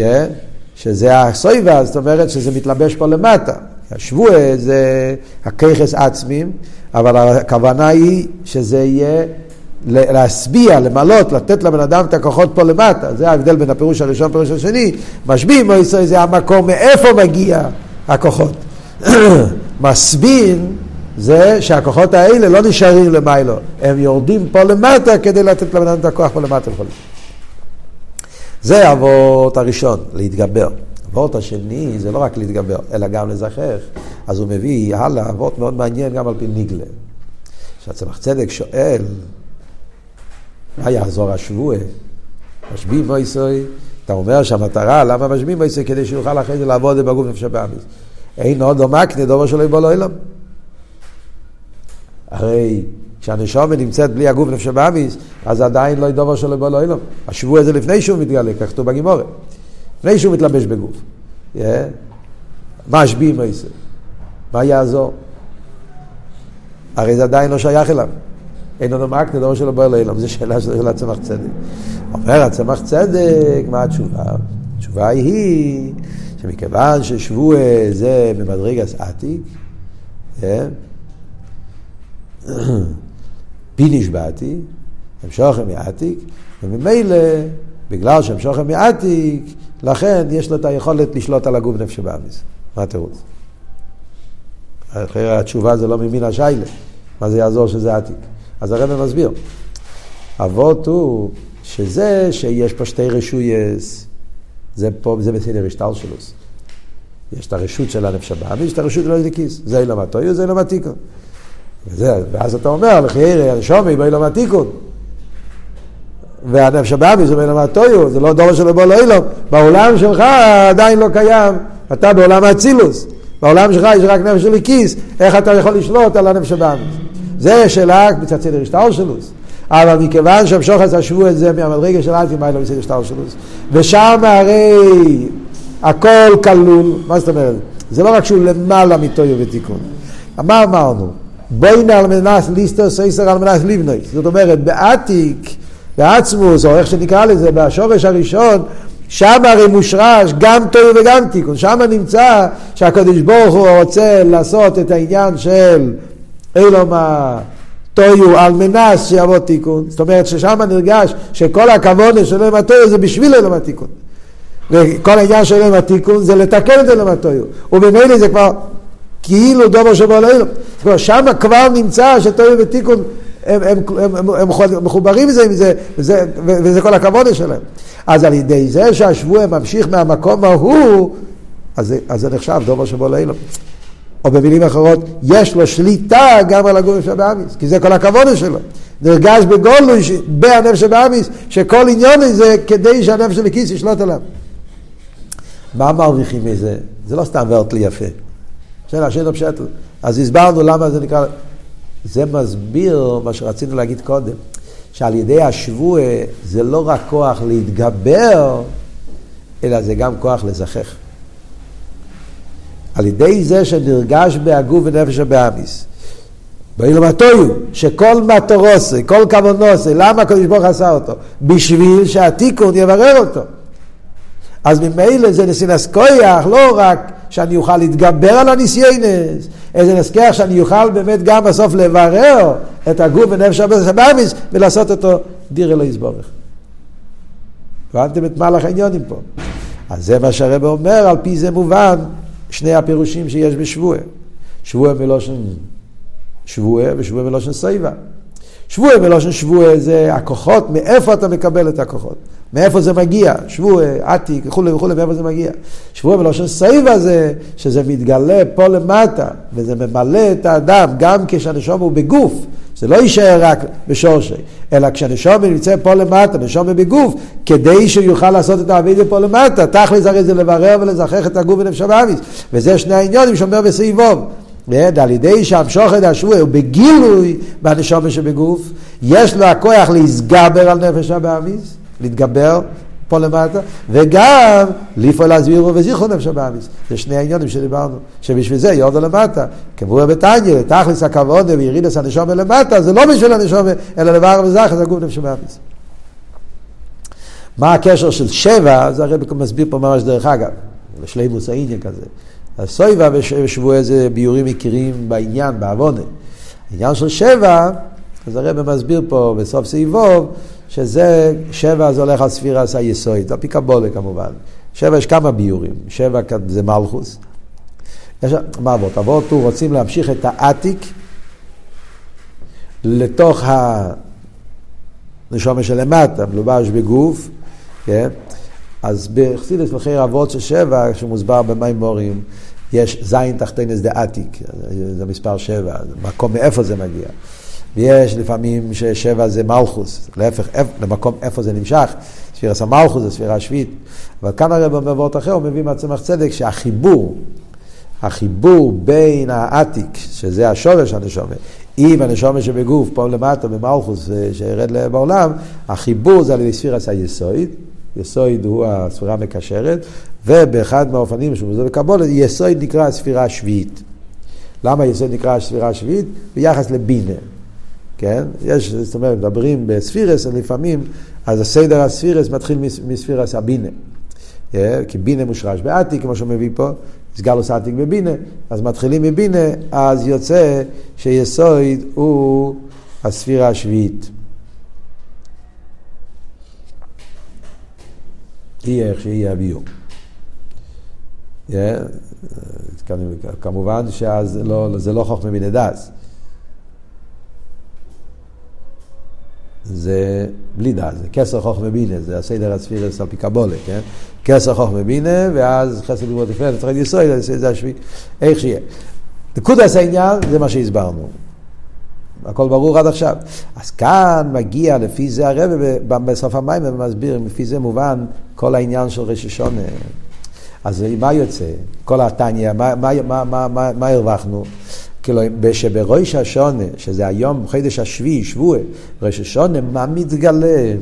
שזה הסויבה, זאת אומרת שזה מתלבש פה למטה. השבועה זה הככס עצמים, אבל הכוונה היא שזה יהיה להשביע, למלות, לתת לבן אדם את הכוחות פה למטה. זה ההבדל בין הפירוש הראשון לפירוש השני. משביעים מויסוי זה המקום מאיפה מגיע הכוחות. מסבין זה שהכוחות האלה לא נשארים למיילו, הם יורדים פה למטה כדי לתת לבן אדם את הכוח פה למטה. זה האבות הראשון, להתגבר. האבות השני זה לא רק להתגבר, אלא גם לזכך. אז הוא מביא הלאה אבות מאוד מעניין גם על פי ניגלה. שהצמח צדק שואל, מה יעזור השבועה? משביעים מויסוי, אתה אומר שהמטרה, למה משביעים מויסוי? כדי שיוכל אחרי זה לעבוד בגוף נפש הבאמיס. אין עוד מקנה, דובר שלא יבוא לעולם. הרי כשהנשומה נמצאת בלי הגוף נפש הבאמיס, אז עדיין לא ידובר שלא יבוא לעולם. השבוע הזה לפני שהוא מתגלה, כך כתוב בגימורת. לפני שהוא מתלבש בגוף. Yeah. משביעים מויסוי. מה יעזור? הרי זה עדיין לא שייך אליו. אין לנו מקנה, דבר שלא בא לאילם, זו שאלה של הצמח צדק. אומר הצמח צדק, מה התשובה? התשובה היא שמכיוון ששבוע זה במדרגס עתיק, פי נשבעתי, המשוכם מעתיק, וממילא, בגלל שהמשוכם מעתיק, לכן יש לו את היכולת לשלוט על הגוף נפש באמיס. מה התירוץ? אחרי התשובה זה לא ממין השיילה, מה זה יעזור שזה עתיק? אז הרב מסביר. אבות הוא שזה שיש פה שתי רשויס, זה פה, זה בסדר השטל שלו. יש את הרשות של הנפש הבא, ויש את הרשות של הליקיס. זה אילום התויו, זה אילום התיקון. וזה, ואז אתה אומר, לחיירי, הנשומי באילום התיקון. והנפש הבאמי זה באילום התויו, זה לא דור שלו בו לא אילום. בעולם שלך עדיין לא קיים, אתה בעולם האצילוס. בעולם שלך יש רק נפש של כיס, איך אתה יכול לשלוט על הנפש הבאמי? זה שאלה מצד סדר השטלשלוס. אבל מכיוון שהמשוך הזה שבו את זה מהמדרגה של אלפי מיילו בסדר השטלשלוס, ושם הרי הכל כלול, מה זאת אומרת? זה לא רק שהוא למעלה מטויו ותיקון. מה אמרנו? בואי על מנס ליסטר סייסר על מנס ליבנוי. זאת אומרת, בעתיק, בעצמוס, או איך שנקרא לזה, בשורש הראשון, שם הרי מושרש גם טויו וגם תיקון. שם נמצא שהקדוש ברוך הוא רוצה לעשות את העניין של אילום הטויו על מנס שיבוא תיקון. זאת אומרת ששם נרגש שכל הכבוד של אילום הטויו זה בשביל אילום התיקון. וכל העניין של אילום התיקון זה לתקן את אילום הטויו. וממילא זה כבר כאילו דובר שבו. זאת אומרת, שם כבר נמצא שטויו ותיקון הם, הם, הם, הם, מחוברים זה עם זה, וזה, וזה כל הכבוד שלהם. אז על ידי זה שהשבוע ממשיך מהמקום ההוא, אז, אז זה נחשב דובר שבו לאילום. או במילים אחרות, יש לו שליטה גם על הגוף שבאמיס, כי זה כל הכבוד שלו. נרגש בגולוי בהנפש שבאמיס, שכל עניון זה כדי שהנפש של הכיס ישלוט עליו. מה מרוויחים מזה? זה לא סתם וורטלי יפה. שאלה, שאלה פשטל. אז הסברנו למה זה נקרא... זה מסביר מה שרצינו להגיד קודם, שעל ידי השבוע זה לא רק כוח להתגבר, אלא זה גם כוח לזכך. על ידי זה שנרגש בהגוף ונפש הבאמיס. באילו מטויו, שכל מטורוסי, כל כוונוסי, למה הקדוש ברוך עשה אותו? בשביל שהתיקון יברר אותו. אז ממילא זה נסינס כויח, לא רק שאני אוכל להתגבר על הניסיינס, איזה נזכח שאני אוכל באמת גם בסוף לברר את הגוף ונפש הבאמיס ולעשות אותו דיר אלוהי יסבורך. הבנתם את מהלך העניונים פה. אז זה מה שהרבא אומר, על פי זה מובן שני הפירושים שיש בשבוע. שבוע מלושן שבוע ושבוע מלושן סייבה. שבוע מלושן שבוע זה הכוחות, מאיפה אתה מקבל את הכוחות. מאיפה זה מגיע, שבוע, עתיק וכולי וכולי, מאיפה זה מגיע. שבוע מלושן סייבה זה שזה מתגלה פה למטה, וזה ממלא את האדם, גם כשהנשום הוא בגוף, זה לא יישאר רק בשורשי, אלא כשהנשום נמצא פה למטה, נשום בגוף, כדי שהוא יוכל לעשות את העבידה פה למטה, תכלס הרי זה לברר ולזכח את הגוף ונפש הבאביס, וזה שני העניונים שאומר בסביבוב. על ידי שהמשוך את השבוע הוא בגילוי בנשום שבגוף, יש לו הכוח להסגבר על נפש הבאמיס, להתגבר פה למטה, וגם לפעול להסבירו וזיכרו נפש הבאמיס. זה שני העניונים שדיברנו, שבשביל זה יורדו למטה. כמובן בתניא, תכלס הכבוד וירידס הנשום למטה, זה לא בשביל הנשום, אלא לבר וזכר, זה גוף נפש הבאמיס. מה הקשר של שבע, זה הרי מסביר פה ממש דרך אגב, לשלימוס העניין כזה. הסויבה ושבוע זה ביורים מכירים בעניין, בעוונה. העניין של שבע, אז הרב מסביר פה בסוף סעיבוב, שזה, שבע זה הולך על ספירס היסוית, על פי קבולה כמובן. שבע יש כמה ביורים, שבע זה מלכוס. יש, מה אבות? אבות הוא רוצים להמשיך את העתיק לתוך הנשומה שלמטה, מלובש בגוף, כן? אז בחסידס מחיר אבות של שבע, שמוסבר במים מורים, יש זין תחתינס עתיק, זה מספר שבע, מקום מאיפה זה מגיע. ויש לפעמים ששבע זה מלכוס, להפך, למקום איפה זה נמשך, ספירס המלכוס זה ספירה שביעית. אבל כאן הרי במבואות אחר הוא מביא מהצמח צדק שהחיבור, החיבור בין העתיק, שזה השורש הנשומת, עם הנשומת שבגוף, פה למטה במלכוס שירד בעולם, החיבור זה על ידי ספירס היסויד. יסויד הוא הספירה המקשרת, ובאחד מהאופנים שהוא מזוהה בקבולת, יסויד נקרא הספירה השביעית. למה יסויד נקרא הספירה השביעית? ביחס לבינה. כן? יש, זאת אומרת, מדברים בספירס, לפעמים, אז הסדר הספירס מתחיל מספירס הבינה. Yeah, כי בינה מושרש בעתיק, כמו שהוא מביא פה, סגלוס עתיק בבינה, אז מתחילים מבינה, אז יוצא שיסויד הוא הספירה השביעית. יהיה איך שיהיה הביור. כמובן שזה לא, לא חוכמה מן הדס. זה בלי דעת, זה כסר חוכמה בינה, זה הסדר הספירס על פי קבולה, כן? כסר חוכמה בינה, ואז חסר דיבור תפארת, תפארת יסוד, זה השביעי, איך שיהיה. נקודס העניין, זה מה שהסברנו. הכל ברור עד עכשיו. אז כאן מגיע, לפי זה הרב בסוף המים מסביר, לפי זה מובן כל העניין של ראש השונה. אז מה יוצא? כל התניא, מה, מה, מה, מה, מה הרווחנו? כאילו, שבראש השונה, שזה היום, חודש השביעי, שבוע, ראש השונה, מה מתגלה?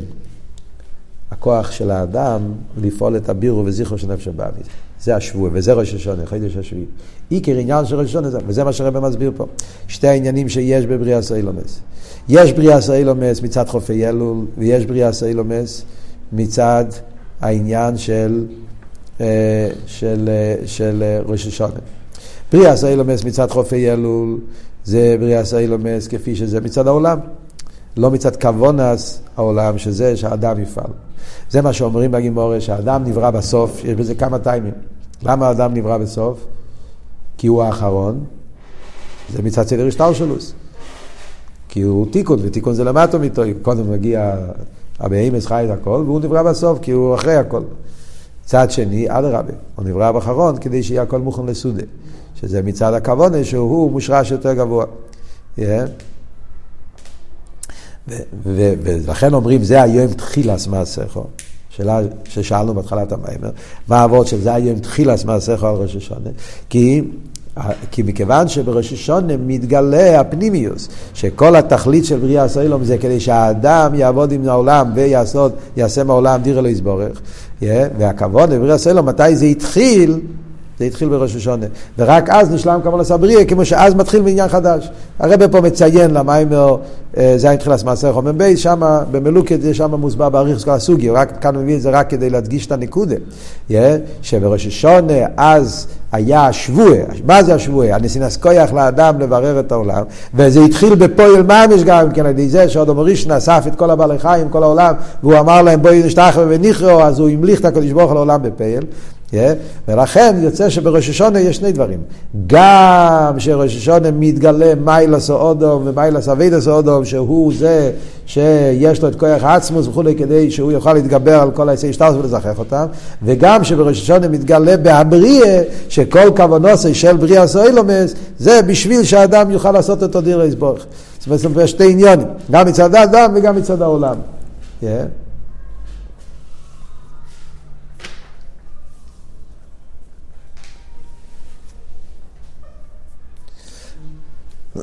הכוח של האדם לפעול את הבירור וזיכוך של נפש הבהמית. זה השבוע, וזה ראש השנה, חודש השביעי. עיקר עניין של ראש השנה, וזה מה שהרבי מסביר פה. שתי העניינים שיש בבריאת העולם. יש בריאת העולם מצד כ"ה אלול, ויש בריאת העולם מצד העניין של, אה, של, של, של ראש השנה. בריאת העולם מצד כ"ה אלול זה בריאת העולם כפי שזה מצד העולם. לא מצד כוונס העולם, שזה שהאדם יפעל. זה מה שאומרים בגימורה, שהאדם נברא בסוף, יש בזה כמה טיימים. למה האדם נברא בסוף? כי הוא האחרון, זה מצד סדר השטלשלוס. כי הוא תיקון, ותיקון זה למטו מאיתו, קודם מגיע הבהימס חי את הכל, והוא נברא בסוף, כי הוא אחרי הכל. צד שני, אדרבה, הוא נברא באחרון כדי שיהיה הכל מוכן לסודה. שזה מצד הכוונה שהוא מושרש יותר גבוה. Yeah. ולכן אומרים, זה היום תחילס מעשיכו. שאלה ששאלנו בהתחלת המיימר, מה אבות של זה היום תחילס מעשיכו על ראש השונה? כי כי מכיוון שבראש השונה מתגלה הפנימיוס, שכל התכלית של בריאה סוילום זה כדי שהאדם יעבוד עם העולם ויעשה מהעולם דירה לא יסבורך. Yeah, והכבוד לבריאה סוילום, מתי זה התחיל? זה התחיל בראש השונה. ורק אז נשלם כמובן הסבריה, כמו שאז מתחיל בעניין חדש. הרב פה מציין למיימר, אה, זה היה תחילת מעשר חומם בייס, שם במלוקת זה שם מוסבר באריך כל הסוגי, רק כאן מביא את זה רק כדי להדגיש את הנקודה. שבראש השונה אז היה שבוע, מה זה השבוע? הניסינס כויח לאדם לברר את העולם, וזה התחיל בפועל ממש גם כן על ידי זה שאודו מורישן אסף את כל הבעלי חיים, כל העולם, והוא אמר להם בואי נשתחווה ונכרו, אז הוא המליך את הקדוש ברוך הוא לעולם בפועל. Yeah, ולכן יוצא שבראש השונה יש שני דברים. גם שראש השונה מתגלה מיילס או אודום ומיילס אבידס או אודום, שהוא זה שיש לו את כוח העצמוס וכולי, כדי שהוא יוכל להתגבר על כל העשי שטרס ולזכח אותם, וגם שבראש השונה מתגלה בהבריא, שכל כוונוסי של בריאה סוילומס, זה בשביל שהאדם יוכל לעשות אותו דיר יסבורך. זאת אומרת, שתי עניונים, גם מצד האדם וגם מצד העולם. Yeah.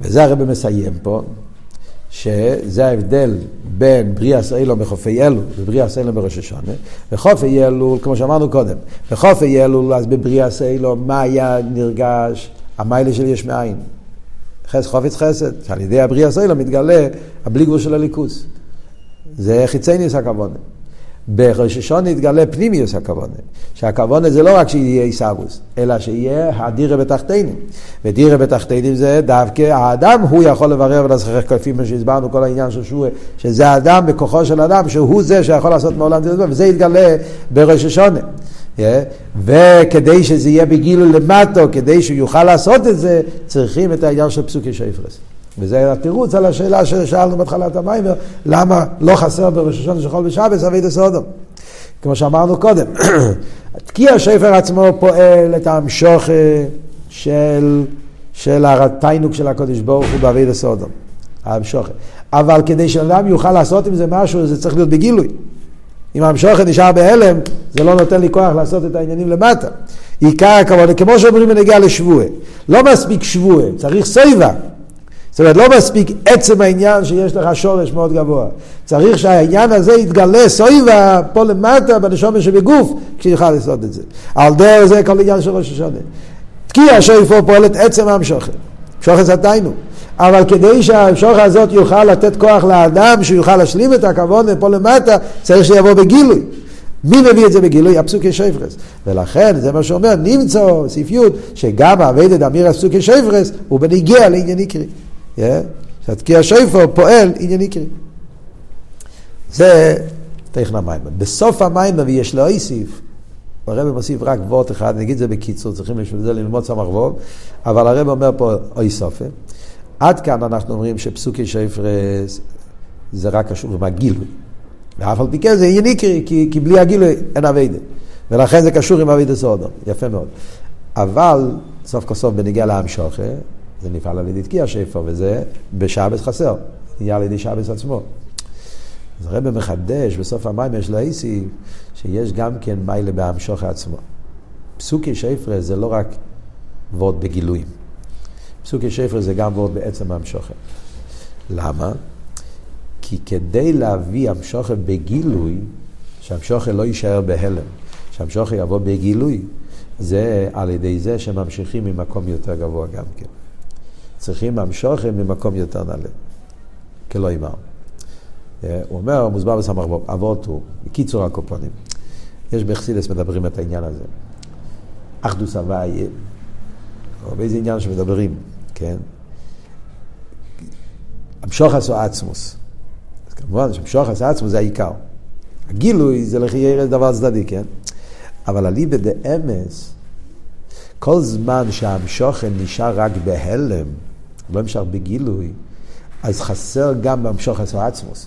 וזה הרב מסיים פה, שזה ההבדל בין בריאס אילום בחופי אלול ובריאס אילום בראש השונה. בחופי אלול, כמו שאמרנו קודם, בחופי אלול, אז בבריאס אילום, מה היה נרגש? המיילה של יש מאין. חס חופץ חסד, שעל ידי הבריאס אילום מתגלה הבלי גבול של הליכוס. זה חיצי ניס הכוונה. בראש השונה יתגלה פנימיוס הכוונה. שהכוונה זה לא רק שיהיה עיסאוווס, אלא שיהיה הדירה בתחתינים. ודירה בתחתינים זה דווקא האדם, הוא יכול לברר ולזכרך כפי מה שהסברנו כל העניין של שועה, שזה האדם בכוחו של אדם, שהוא זה שיכול לעשות מעולם דירה, וזה יתגלה בראש השונה. Yeah, וכדי שזה יהיה בגילוי למטו, כדי שהוא יוכל לעשות את זה, צריכים את העניין של פסוקי שפרס. וזה התירוץ על השאלה ששאלנו בהתחלת המיימר, למה לא חסר בראש השונה של חול בשבס אבי דסודום. כמו שאמרנו קודם, תקיע השפר עצמו פועל את המשוך של, של התיינוק של הקודש ברוך הוא באבי דסודום. המשוכר. אבל כדי שאדם יוכל לעשות עם זה משהו, זה צריך להיות בגילוי. אם המשוכר נשאר בהלם, זה לא נותן לי כוח לעשות את העניינים למטה. עיקר הכבוד, כמו שאומרים בנגיעה לשבועה, לא מספיק שבועה, צריך סויבה. זאת אומרת, לא מספיק עצם העניין שיש לך שורש מאוד גבוה. צריך שהעניין הזה יתגלה סויבה פה למטה בנשומת שבגוף, כשיוכל לעשות את זה. על דרך זה כל עניין של ראש השונה. תקיע שויפו פועלת עצם המשוכת. משוכת זתיינו. אבל כדי שהמשוכת הזאת יוכל לתת כוח לאדם, שהוא יוכל להשלים את הכבוד פה למטה, צריך שיבוא בגילוי. מי מביא את זה בגילוי? הפסוקי שפרס. ולכן זה מה שאומר, נמצא י' שגם אבידת אמיר הפסוקי שפרס הוא בניגיע לעניין עיקרי. שהתקיע שויפו פועל עניין עיקרי. זה תכן המים. בסוף המים ויש לו איסיף, הרב מוסיף רק וורט אחד, את זה בקיצור, צריכים בשביל זה ללמוד סמך ווב, אבל הרב אומר פה אוי סופה. עד כאן אנחנו אומרים שפסוקי שפרס זה רק קשור עם הגילוי. ואף על פי כן זה עניין עיקרי, כי, כי בלי הגילוי אין אביידה. ולכן זה קשור עם אביידה סודו, יפה מאוד. אבל סוף כל סוף בניגיע לעם שוכה, זה נפעל על ידי תקיע שפר, וזה בשבס חסר, נהיה על ידי שבס עצמו. אז הרב מחדש בסוף המים יש לו איסי, שיש גם כן מיילה שוכה עצמו. פסוקי שפר זה לא רק וורד בגילויים. פסוקי שפר זה גם וורד בעצם המשוכן. למה? כי כדי להביא המשוכן בגילוי, שהמשוכן לא יישאר בהלם, שהמשוכן יבוא בגילוי, זה על ידי זה שממשיכים ממקום יותר גבוה גם כן. צריכים המשוכן ממקום יותר נעלה, כלא אמר. אה, הוא אומר, מוסבר בסמך אבות הוא, בקיצור הקופונים. יש בחסילס מדברים את העניין הזה. אחדוס הוויה, או באיזה עניין שמדברים, כן? המשוחס או עצמוס. אז כמובן שמשוחס עצמוס זה העיקר. הגילוי זה לחייר דבר צדדי, כן? אבל אליבא דאמס, כל זמן שהמשוכן נשאר רק בהלם, לא נשאר בגילוי, אז חסר גם במשוחס או עצמוס.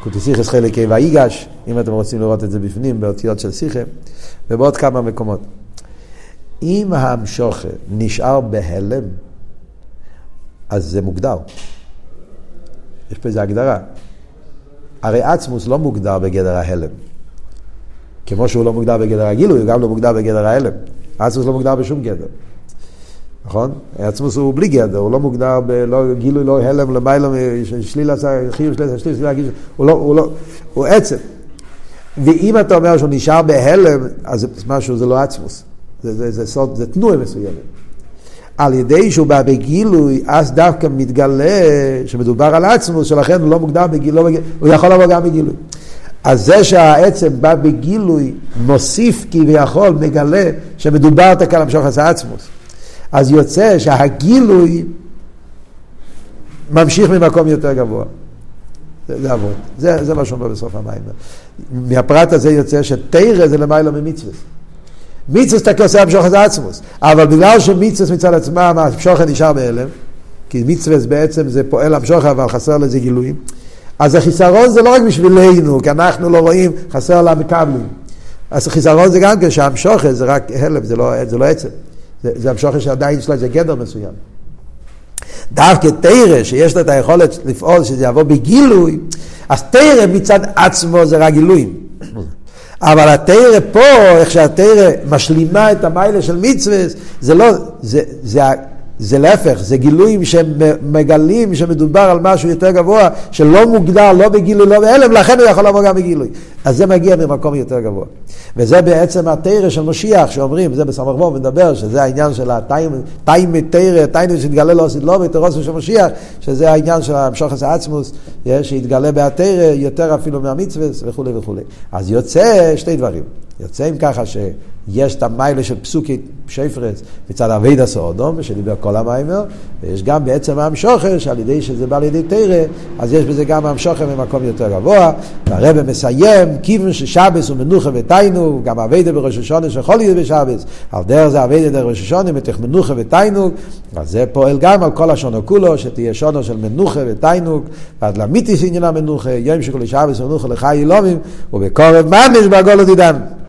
קוטסיכס חלק ה' ויגש, אם אתם רוצים לראות את זה בפנים, באותיות של שיחה, ובעוד כמה מקומות. אם המשוכר נשאר בהלם, אז זה מוגדר. יש פה איזו הגדרה. הרי עצמוס לא מוגדר בגדר ההלם. כמו שהוא לא מוגדר בגדר הגילוי, הוא גם לא מוגדר בגדר ההלם. עצמוס לא מוגדר בשום גדר. נכון? עצמוס הוא בלי גדר, הוא לא מוגדר בלא גילוי, לא הלם, למעלה, שלילה, חיוב, שלילה, שלילה, שלילה, הוא לא, הוא לא, הוא עצם. ואם אתה אומר שהוא נשאר בהלם, אז משהו זה לא עצמוס. זה, זה, זה, זה, זה תנועה מסוימת. על ידי שהוא בא בגילוי, אז דווקא מתגלה שמדובר על עצמוס, שלכן הוא לא מוגדר בגילוי, לא הוא יכול לבוא גם בגילוי. אז זה שהעצם בא בגילוי, מוסיף כביכול, מגלה שמדובר כאן על משוך עצמוס. אז יוצא שהגילוי ממשיך ממקום יותר גבוה. זה, זה אבות. זה, זה מה שאומר בסוף המים. מהפרט הזה יוצא שתרא זה למעלה ממצווה. מצווה תקע עושה המשוך את עצמוס. אבל בגלל שמצווה מצד עצמם, המשוך נשאר בהלם, כי מצווה בעצם זה פועל המשוך, אבל חסר לזה גילויים. אז החיסרון זה לא רק בשבילנו, כי אנחנו לא רואים, חסר לה מקבלים. אז החיסרון זה גם כן שהמשוך זה רק הלם, זה לא, זה לא עצם. זה, זה המשוכר שעדיין יש לו איזה גדר מסוים. דווקא תרא, שיש לו את היכולת לפעול, שזה יבוא בגילוי, אז תרא מצד עצמו זה רק גילויים. אבל התרא פה, איך שהתרא משלימה את המיילה של מצווה, זה לא, זה, זה, זה להפך, זה גילויים שמגלים שמדובר על משהו יותר גבוה, שלא מוגדר לא בגילוי, לא בהלם, לכן הוא יכול לבוא גם בגילוי. אז זה מגיע ממקום יותר גבוה. וזה בעצם התרא של משיח, שאומרים, זה בסמ"ך וו מדבר, שזה העניין של הטיימי תרא, טיימי שהתגלה לו לא ותרוסו של משיח, שזה העניין של המשוחס האצמוס, שהתגלה בהתרא יותר אפילו מהמצווה וכולי וכולי. אז יוצא שתי דברים. יוצא אם ככה ש... יש את המיילה של פסוקי שפרץ מצד אבי דסו אדום, שדיבר כל המיימר, ויש גם בעצם המשוכר, שעל ידי שזה בא לידי תרא, אז יש בזה גם המשוכר ממקום יותר גבוה, והרבא מסיים, כיוון ששבס הוא מנוחה ותיינוג, גם אבי דה בראש השונה שיכול להיות בשבס, על דרך זה אבי דה בראש השונה, מתך מנוחה ותיינוג, אז זה פועל גם על כל השונו כולו, שתהיה שונו של מנוחה ותיינוג, ועד למיתיס עניין המנוחה, יום שכולי שבס ומנוחה לחי ילומים, ובקורב ממש בעגול עתידם.